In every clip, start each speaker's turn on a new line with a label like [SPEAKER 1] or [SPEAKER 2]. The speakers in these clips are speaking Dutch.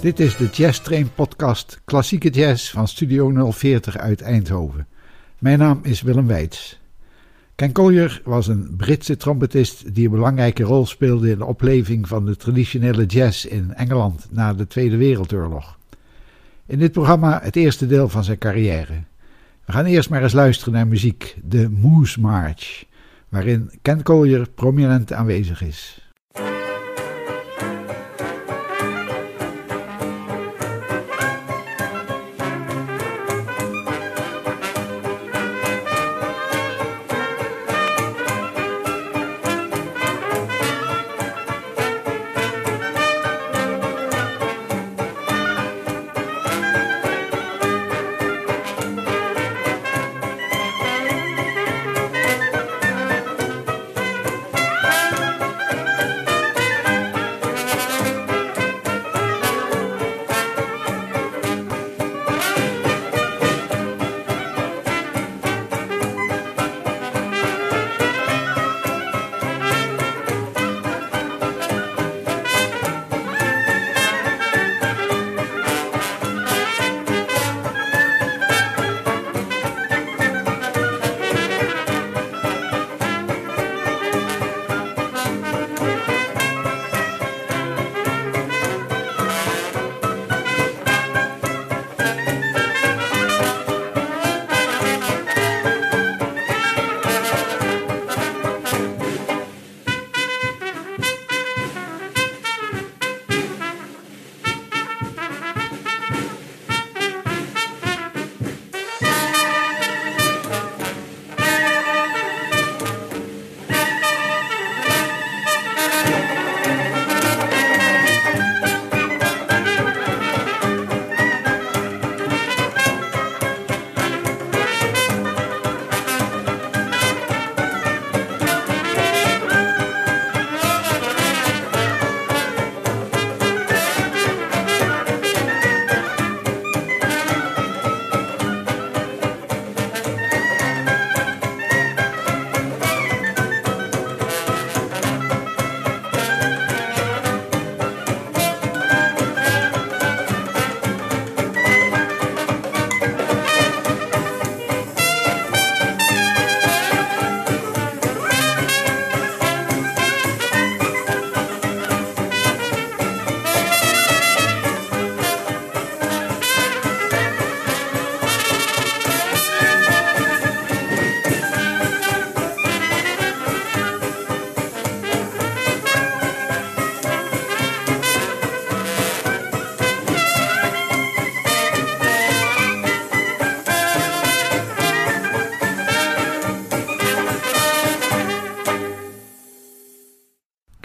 [SPEAKER 1] Dit is de Jazz Train podcast Klassieke Jazz van Studio 040 uit Eindhoven. Mijn naam is Willem Weits. Ken Collier was een Britse trompetist die een belangrijke rol speelde in de opleving van de traditionele jazz in Engeland na de Tweede Wereldoorlog. In dit programma het eerste deel van zijn carrière. We gaan eerst maar eens luisteren naar muziek, de Moose March, waarin Ken Collier prominent aanwezig is.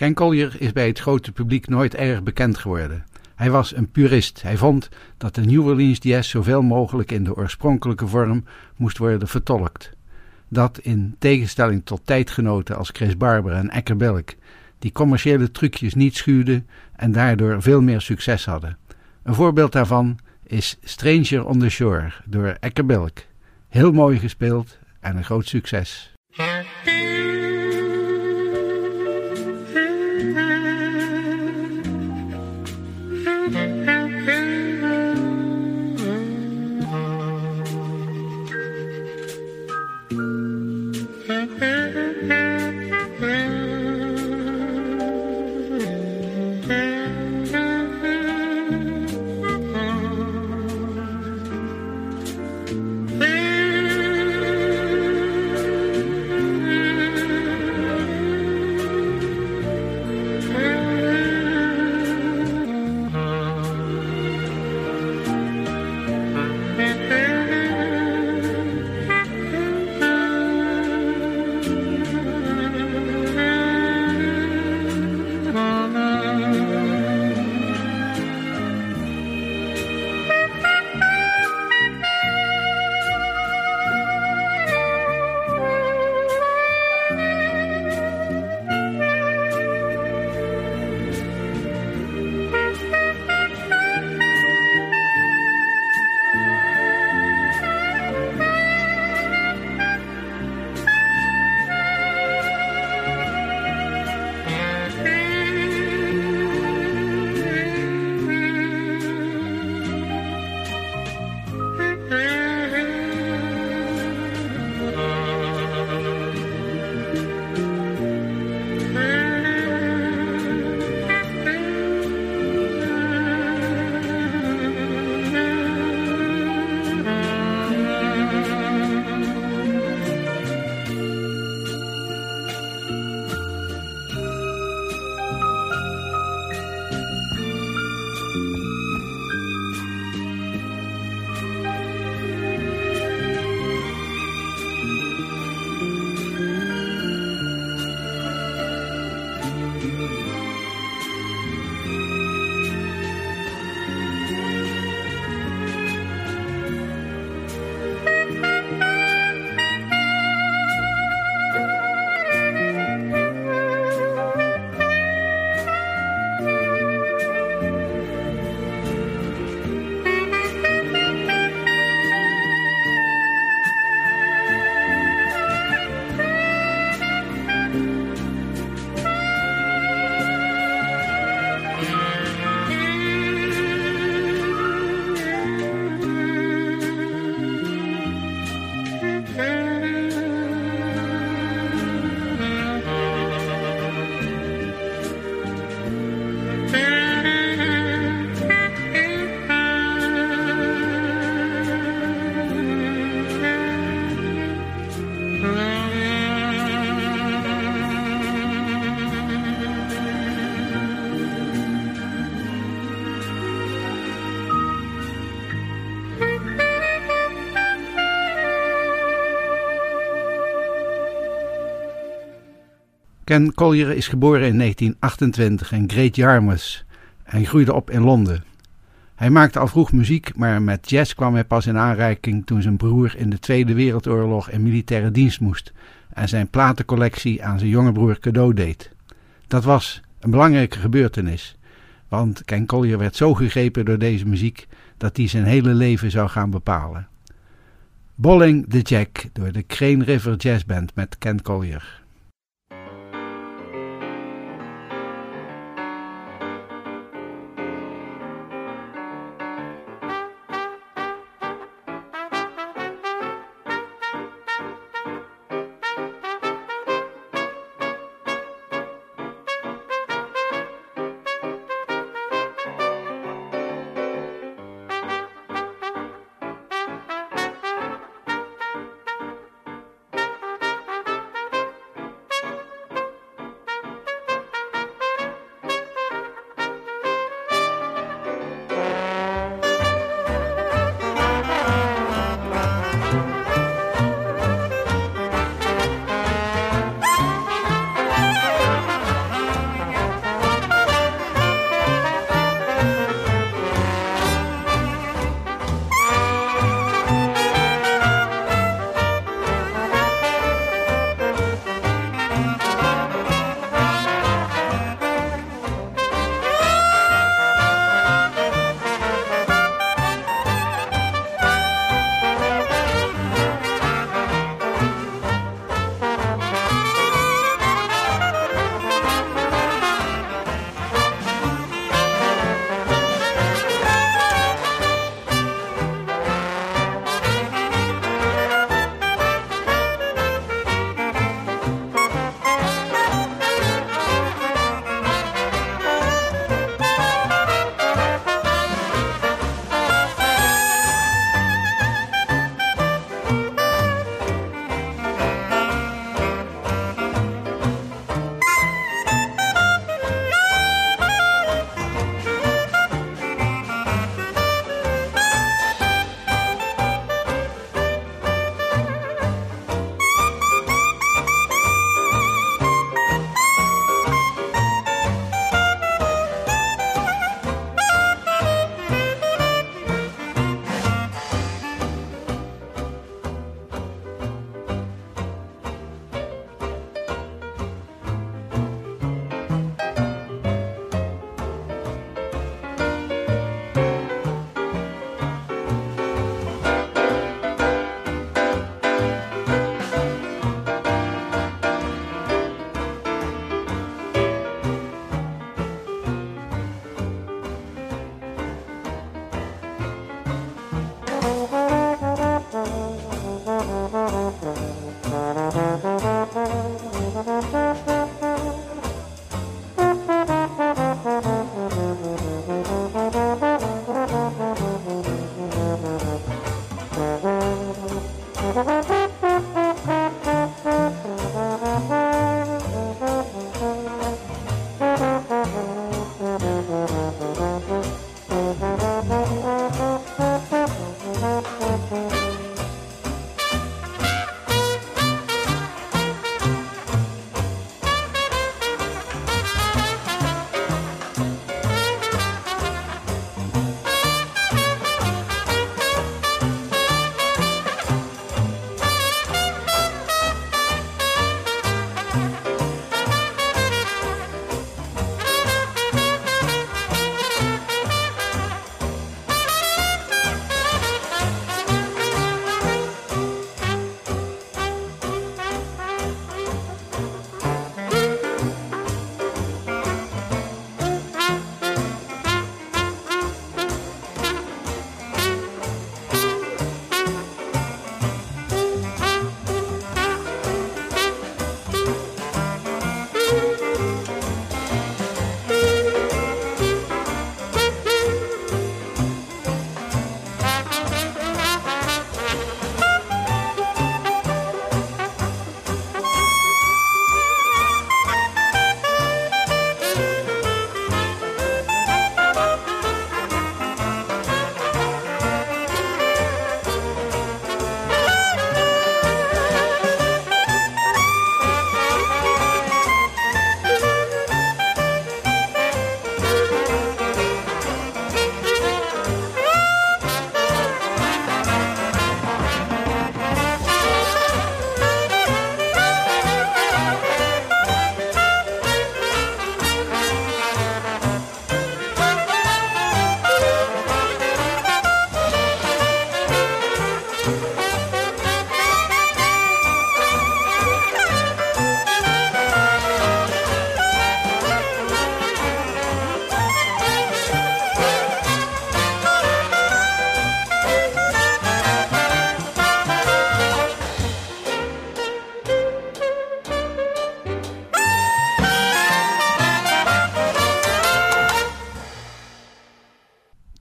[SPEAKER 1] Ken Collier is bij het grote publiek nooit erg bekend geworden. Hij was een purist. Hij vond dat de New Orleans jazz zoveel mogelijk in de oorspronkelijke vorm moest worden vertolkt. Dat in tegenstelling tot tijdgenoten als Chris Barber en Ecker Belk, die commerciële trucjes niet schuwden en daardoor veel meer succes hadden. Een voorbeeld daarvan is Stranger on the Shore door Ecker Belk. Heel mooi gespeeld en een groot succes. Ken Collier is geboren in 1928 in Great Yarmouth en groeide op in Londen. Hij maakte al vroeg muziek, maar met jazz kwam hij pas in aanraking toen zijn broer in de Tweede Wereldoorlog in militaire dienst moest en zijn platencollectie aan zijn jonge broer cadeau deed. Dat was een belangrijke gebeurtenis, want Ken Collier werd zo gegrepen door deze muziek dat hij zijn hele leven zou gaan bepalen. Bolling the Jack door de Crane River Jazz Band met Ken Collier.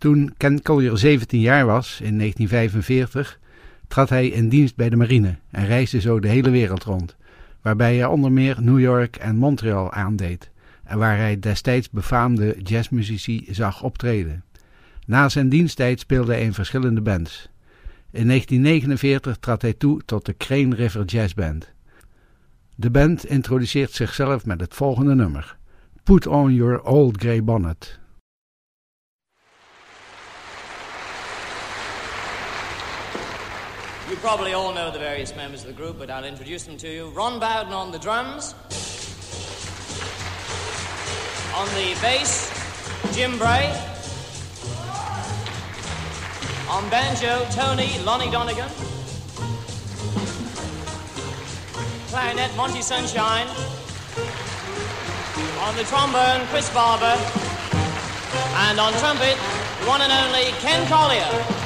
[SPEAKER 1] Toen Ken Collier 17 jaar was, in 1945, trad hij in dienst bij de marine en reisde zo de hele wereld rond, waarbij hij onder meer New York en Montreal aandeed en waar hij destijds befaamde jazzmuzici zag optreden. Na zijn diensttijd speelde hij in verschillende bands. In 1949 trad hij toe tot de Crane River Jazz Band. De band introduceert zichzelf met het volgende nummer: Put on your old grey bonnet.
[SPEAKER 2] Probably all know the various members of the group, but I'll introduce them to you. Ron Bowden on the drums. On the bass, Jim Bray. On banjo, Tony Lonnie Donegan. Clarinet, Monty Sunshine. On the trombone, Chris Barber. And on trumpet, the one and only Ken Collier.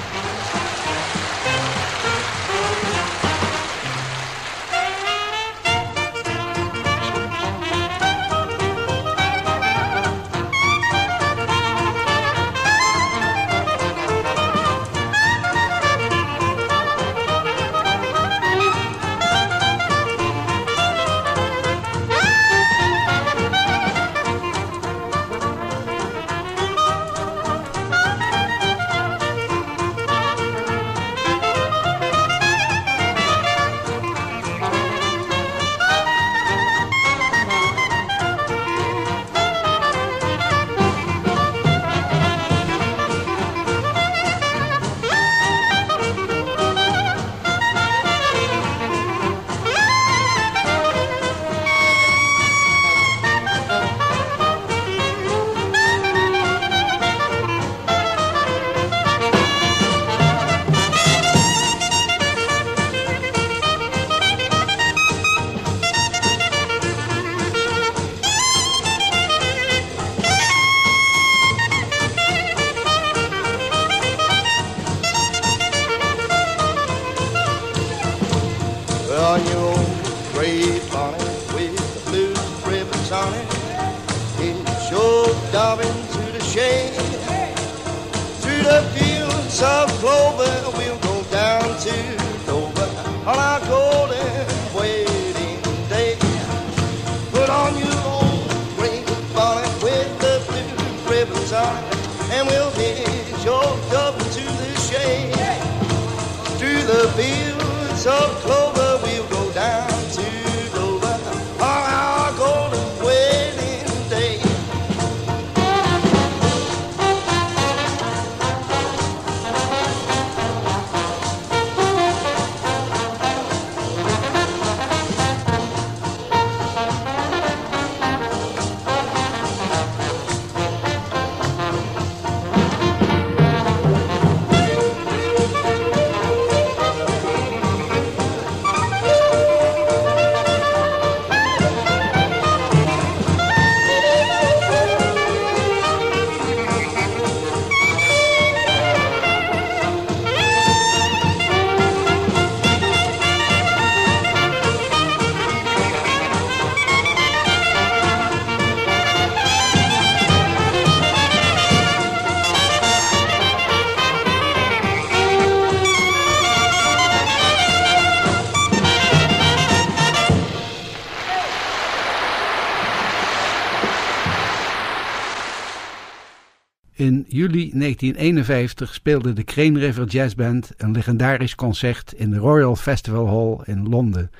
[SPEAKER 1] In juli 1951 speelde de Crane River Jazz Band een legendarisch concert in de Royal Festival Hall in Londen,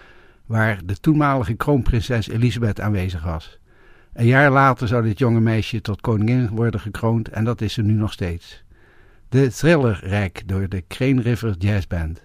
[SPEAKER 1] waar de toenmalige kroonprinses Elisabeth aanwezig was. Een jaar later zou dit jonge meisje tot koningin worden gekroond en dat is ze nu nog steeds. De thriller rijk door de Crane River Jazz Band.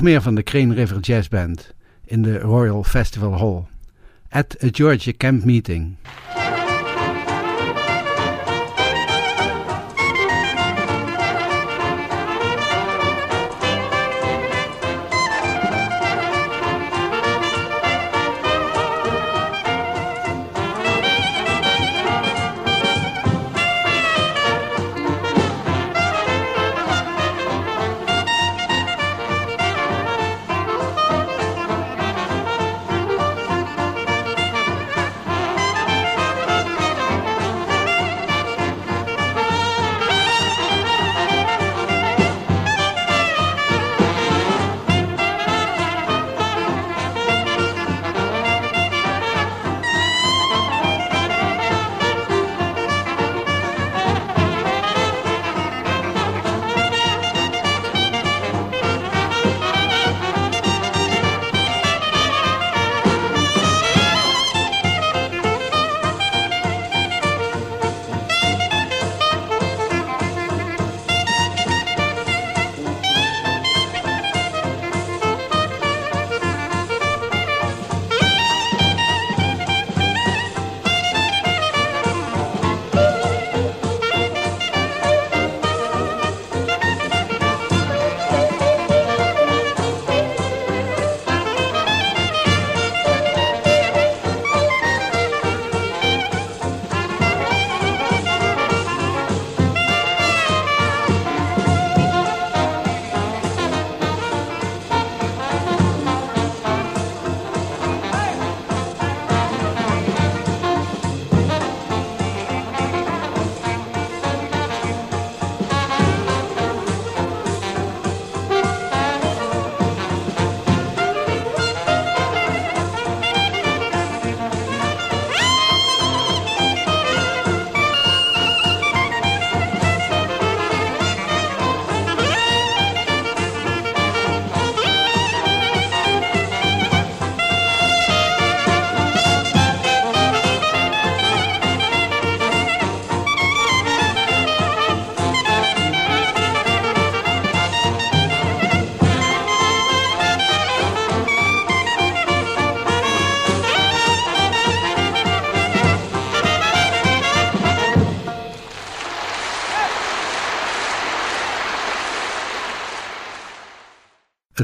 [SPEAKER 1] Nog meer van de Crane River Jazz Band in de Royal Festival Hall. At a Georgia Camp Meeting.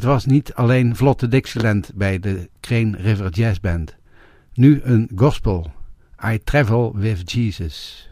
[SPEAKER 1] Was niet alleen vlotte Dixieland bij de Crane River Jazz Band. Nu een gospel. I Travel with Jesus.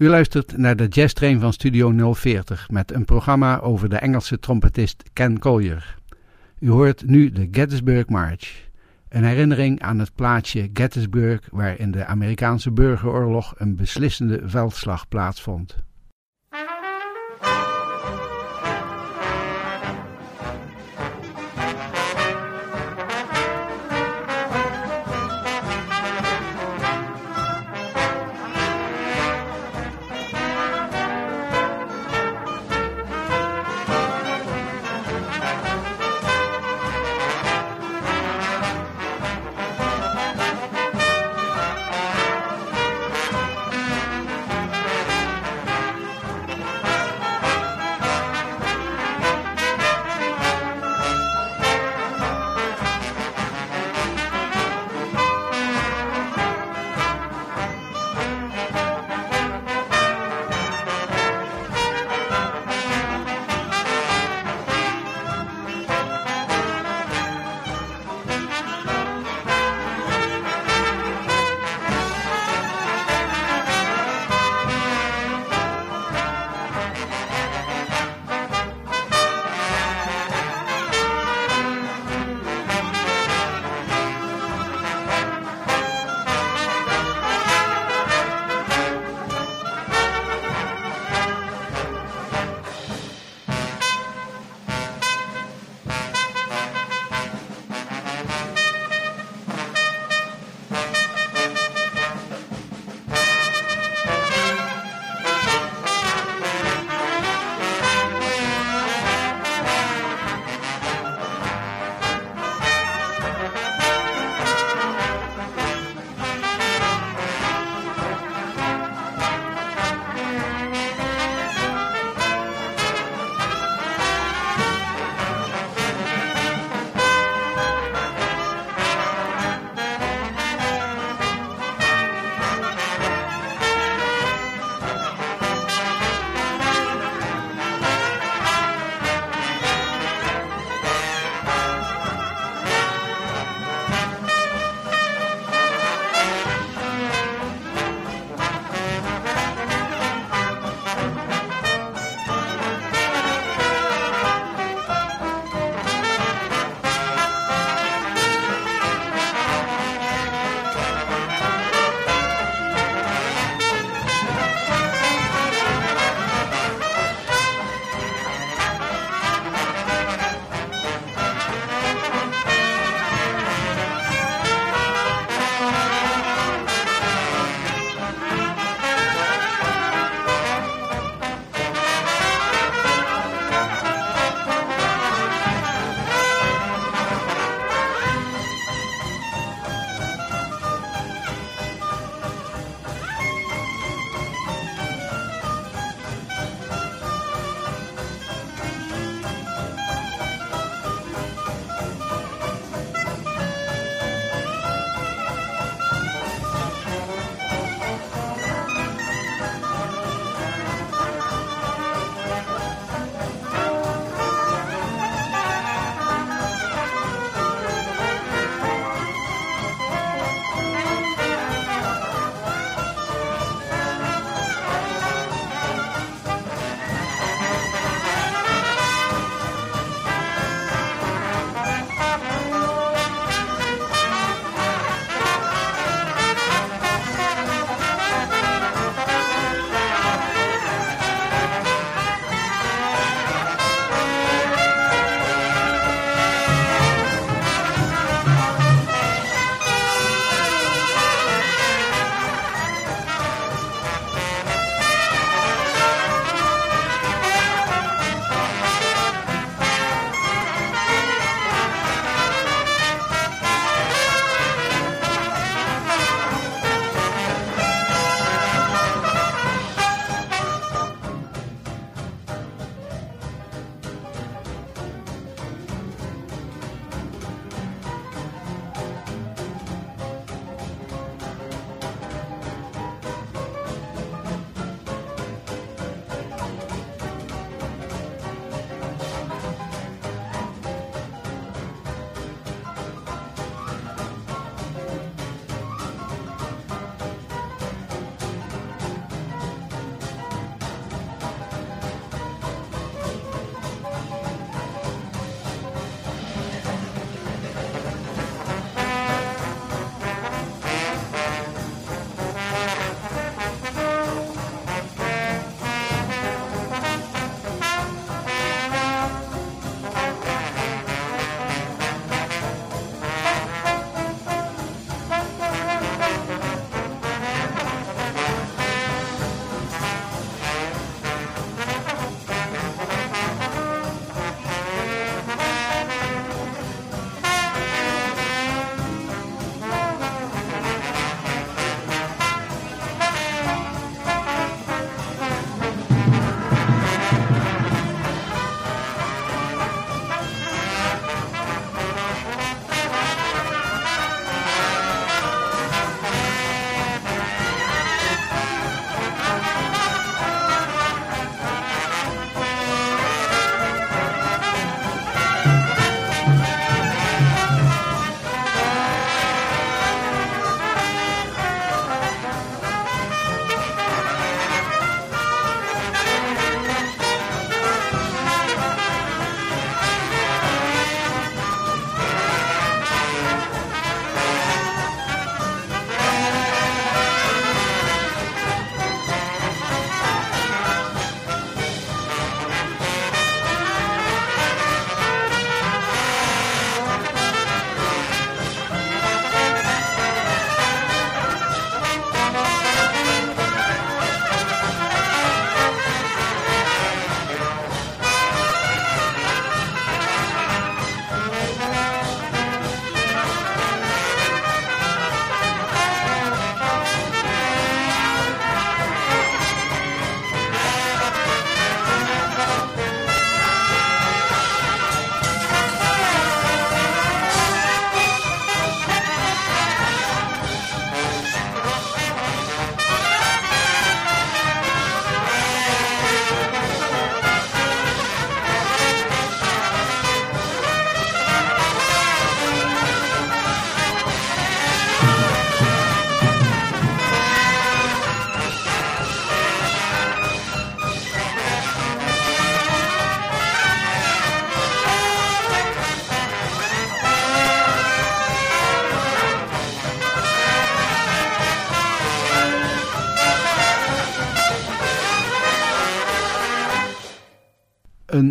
[SPEAKER 1] U luistert naar de Jazz Train van Studio 040 met een programma over de Engelse trompetist Ken Collier. U hoort nu de Gettysburg March, een herinnering aan het plaatsje Gettysburg waar in de Amerikaanse burgeroorlog een beslissende veldslag plaatsvond.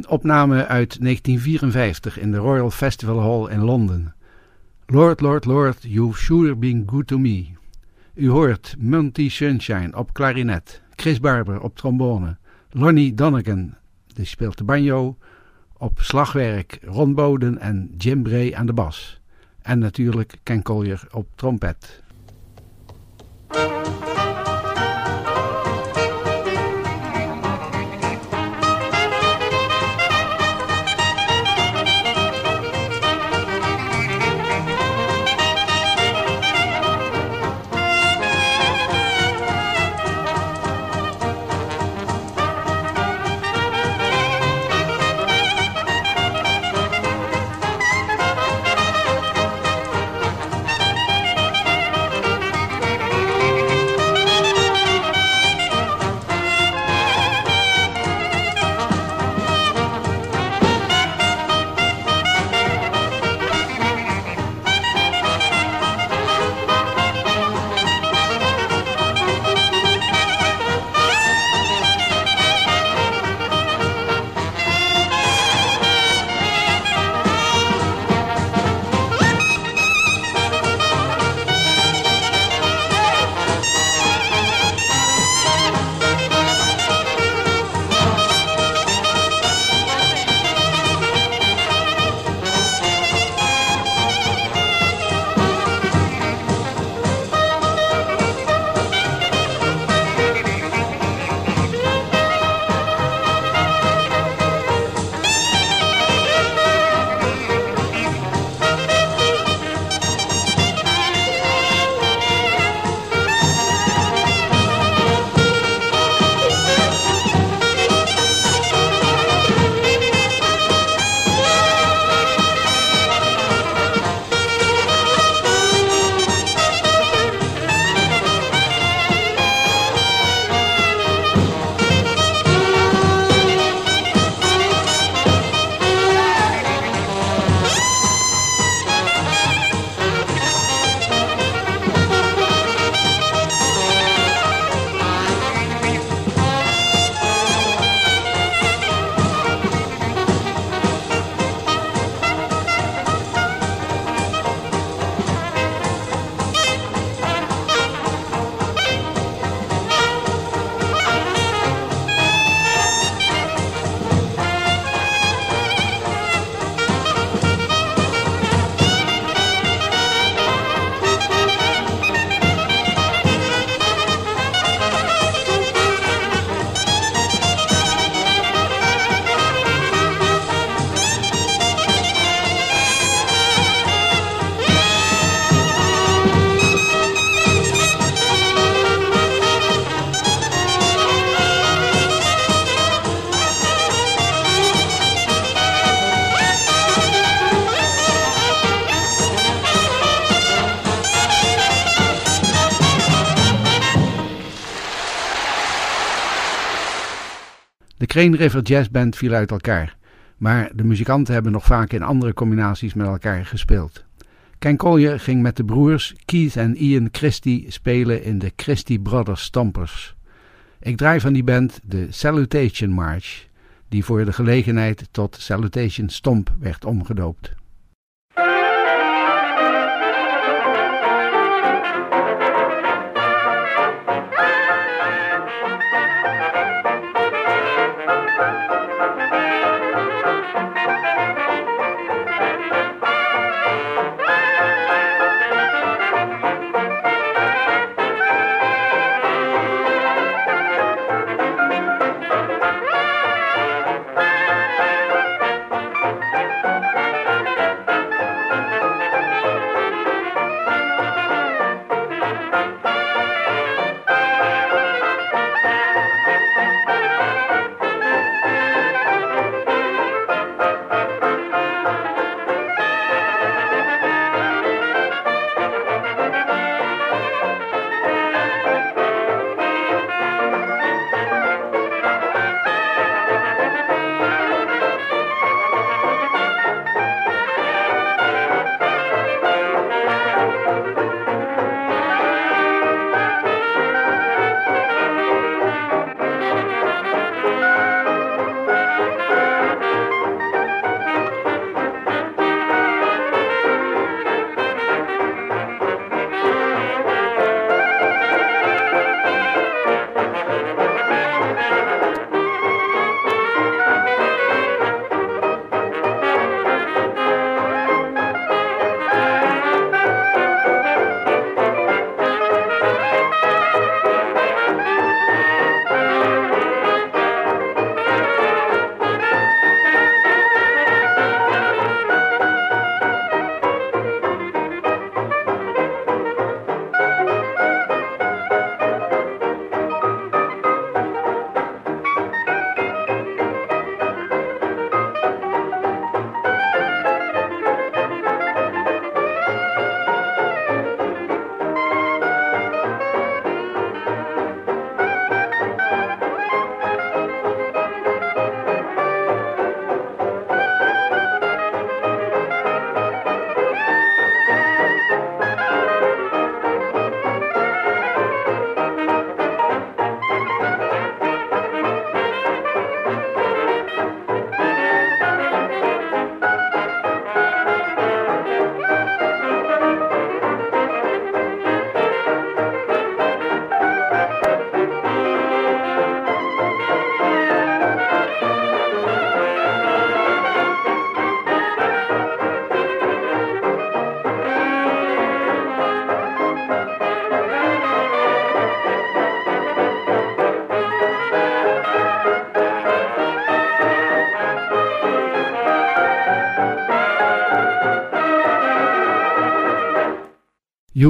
[SPEAKER 1] Opname uit 1954 in de Royal Festival Hall in Londen. Lord, Lord, Lord, you've sure been good to me. U hoort Monty Sunshine op klarinet, Chris Barber op trombone, Lonnie Donegan, die speelt de banjo, op slagwerk Ron Boden en Jim Bray aan de bas. En natuurlijk Ken Collier op trompet. Crane River Jazz Band viel uit elkaar, maar de muzikanten hebben nog vaak in andere combinaties met elkaar gespeeld. Ken Collier ging met de broers Keith en Ian Christie spelen in de Christie Brothers Stompers. Ik draai van die band de Salutation March, die voor de gelegenheid tot Salutation Stomp werd omgedoopt.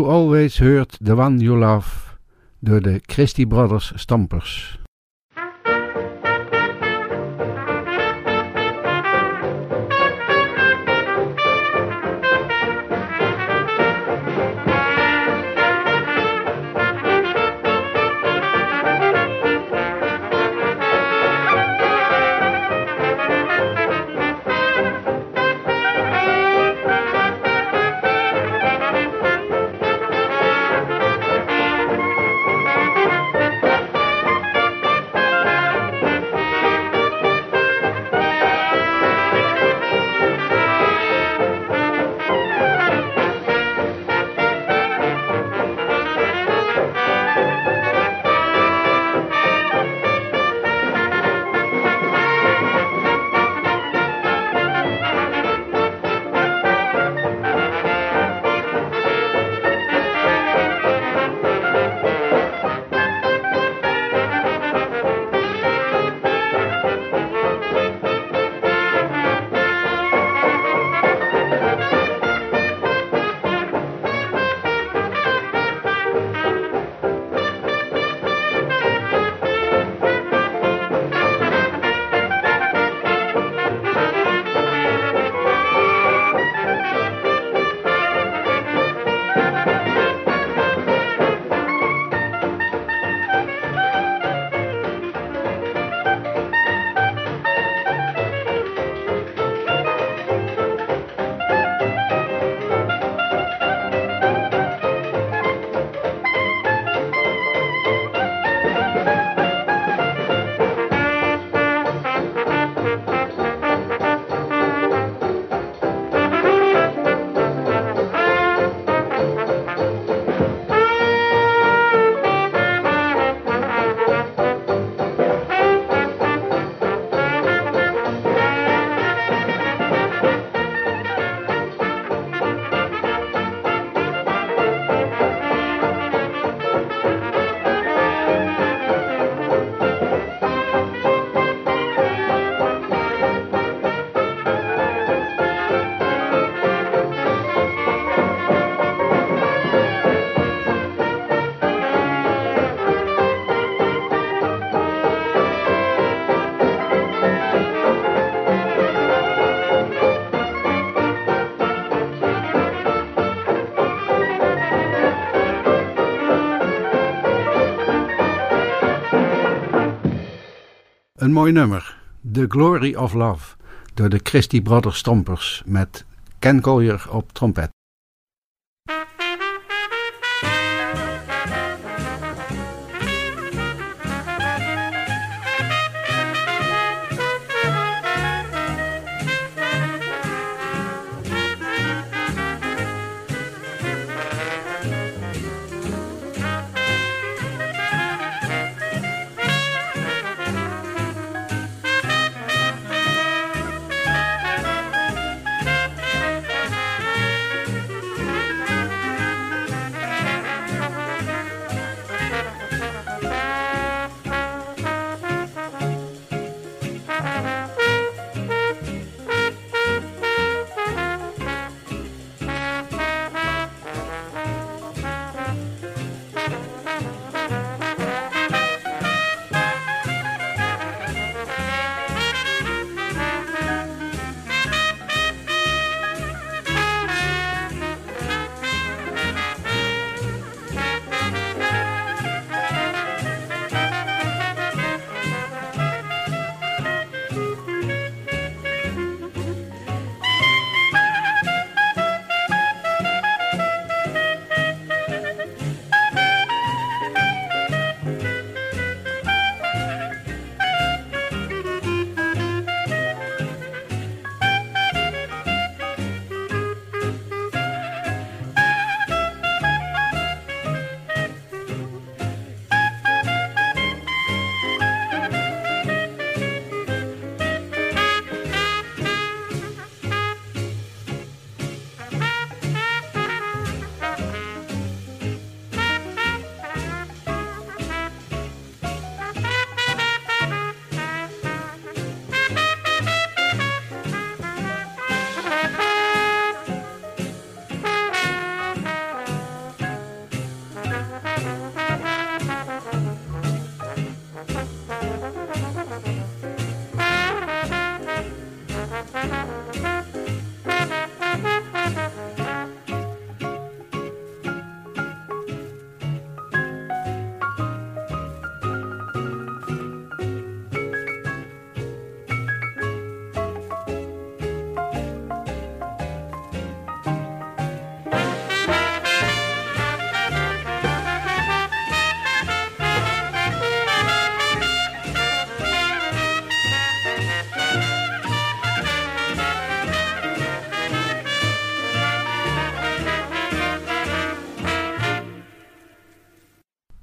[SPEAKER 1] Always Heard the One You Love door de Christie Brothers Stampers. Een mooi nummer, The Glory of Love, door de Christie Brothers Stompers met Ken Collier op trompet.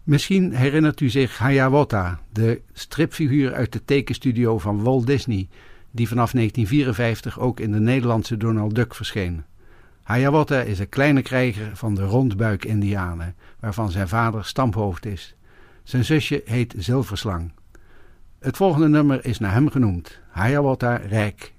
[SPEAKER 1] Misschien herinnert u zich Hiawatha, de stripfiguur uit de tekenstudio van Walt Disney, die vanaf 1954 ook in de Nederlandse Donald Duck verscheen. Hiawatha is een kleine krijger van de rondbuik-Indianen, waarvan zijn vader stamhoofd is. Zijn zusje heet Zilverslang. Het volgende nummer is naar hem genoemd, Hiawatha Rijk.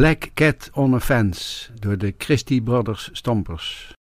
[SPEAKER 1] Black Cat on a Fence door de Christie Brothers Stompers.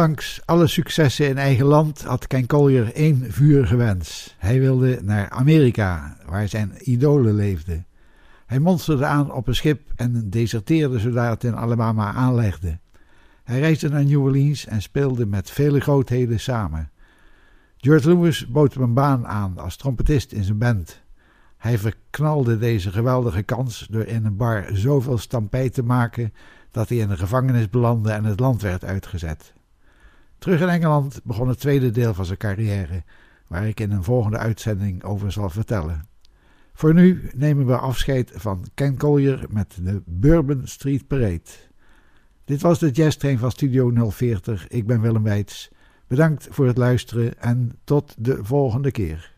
[SPEAKER 1] Ondanks alle successen in eigen land had Ken Collier één vurige wens. Hij wilde naar Amerika, waar zijn idolen leefden. Hij monsterde aan op een schip en deserteerde zodra het in Alabama aanlegde. Hij reisde naar New Orleans en speelde met vele grootheden samen. George Lewis bood hem een baan aan als trompetist in zijn band. Hij verknalde deze geweldige kans door in een bar zoveel stampij te maken dat hij in de gevangenis belandde en het land werd uitgezet. Terug in Engeland begon het tweede deel van zijn carrière, waar ik in een volgende uitzending over zal vertellen. Voor nu nemen we afscheid van Ken Collier met de Bourbon Street Parade. Dit was de jazztrain van Studio 040. Ik ben Willem Weits. Bedankt voor het luisteren en tot de volgende keer.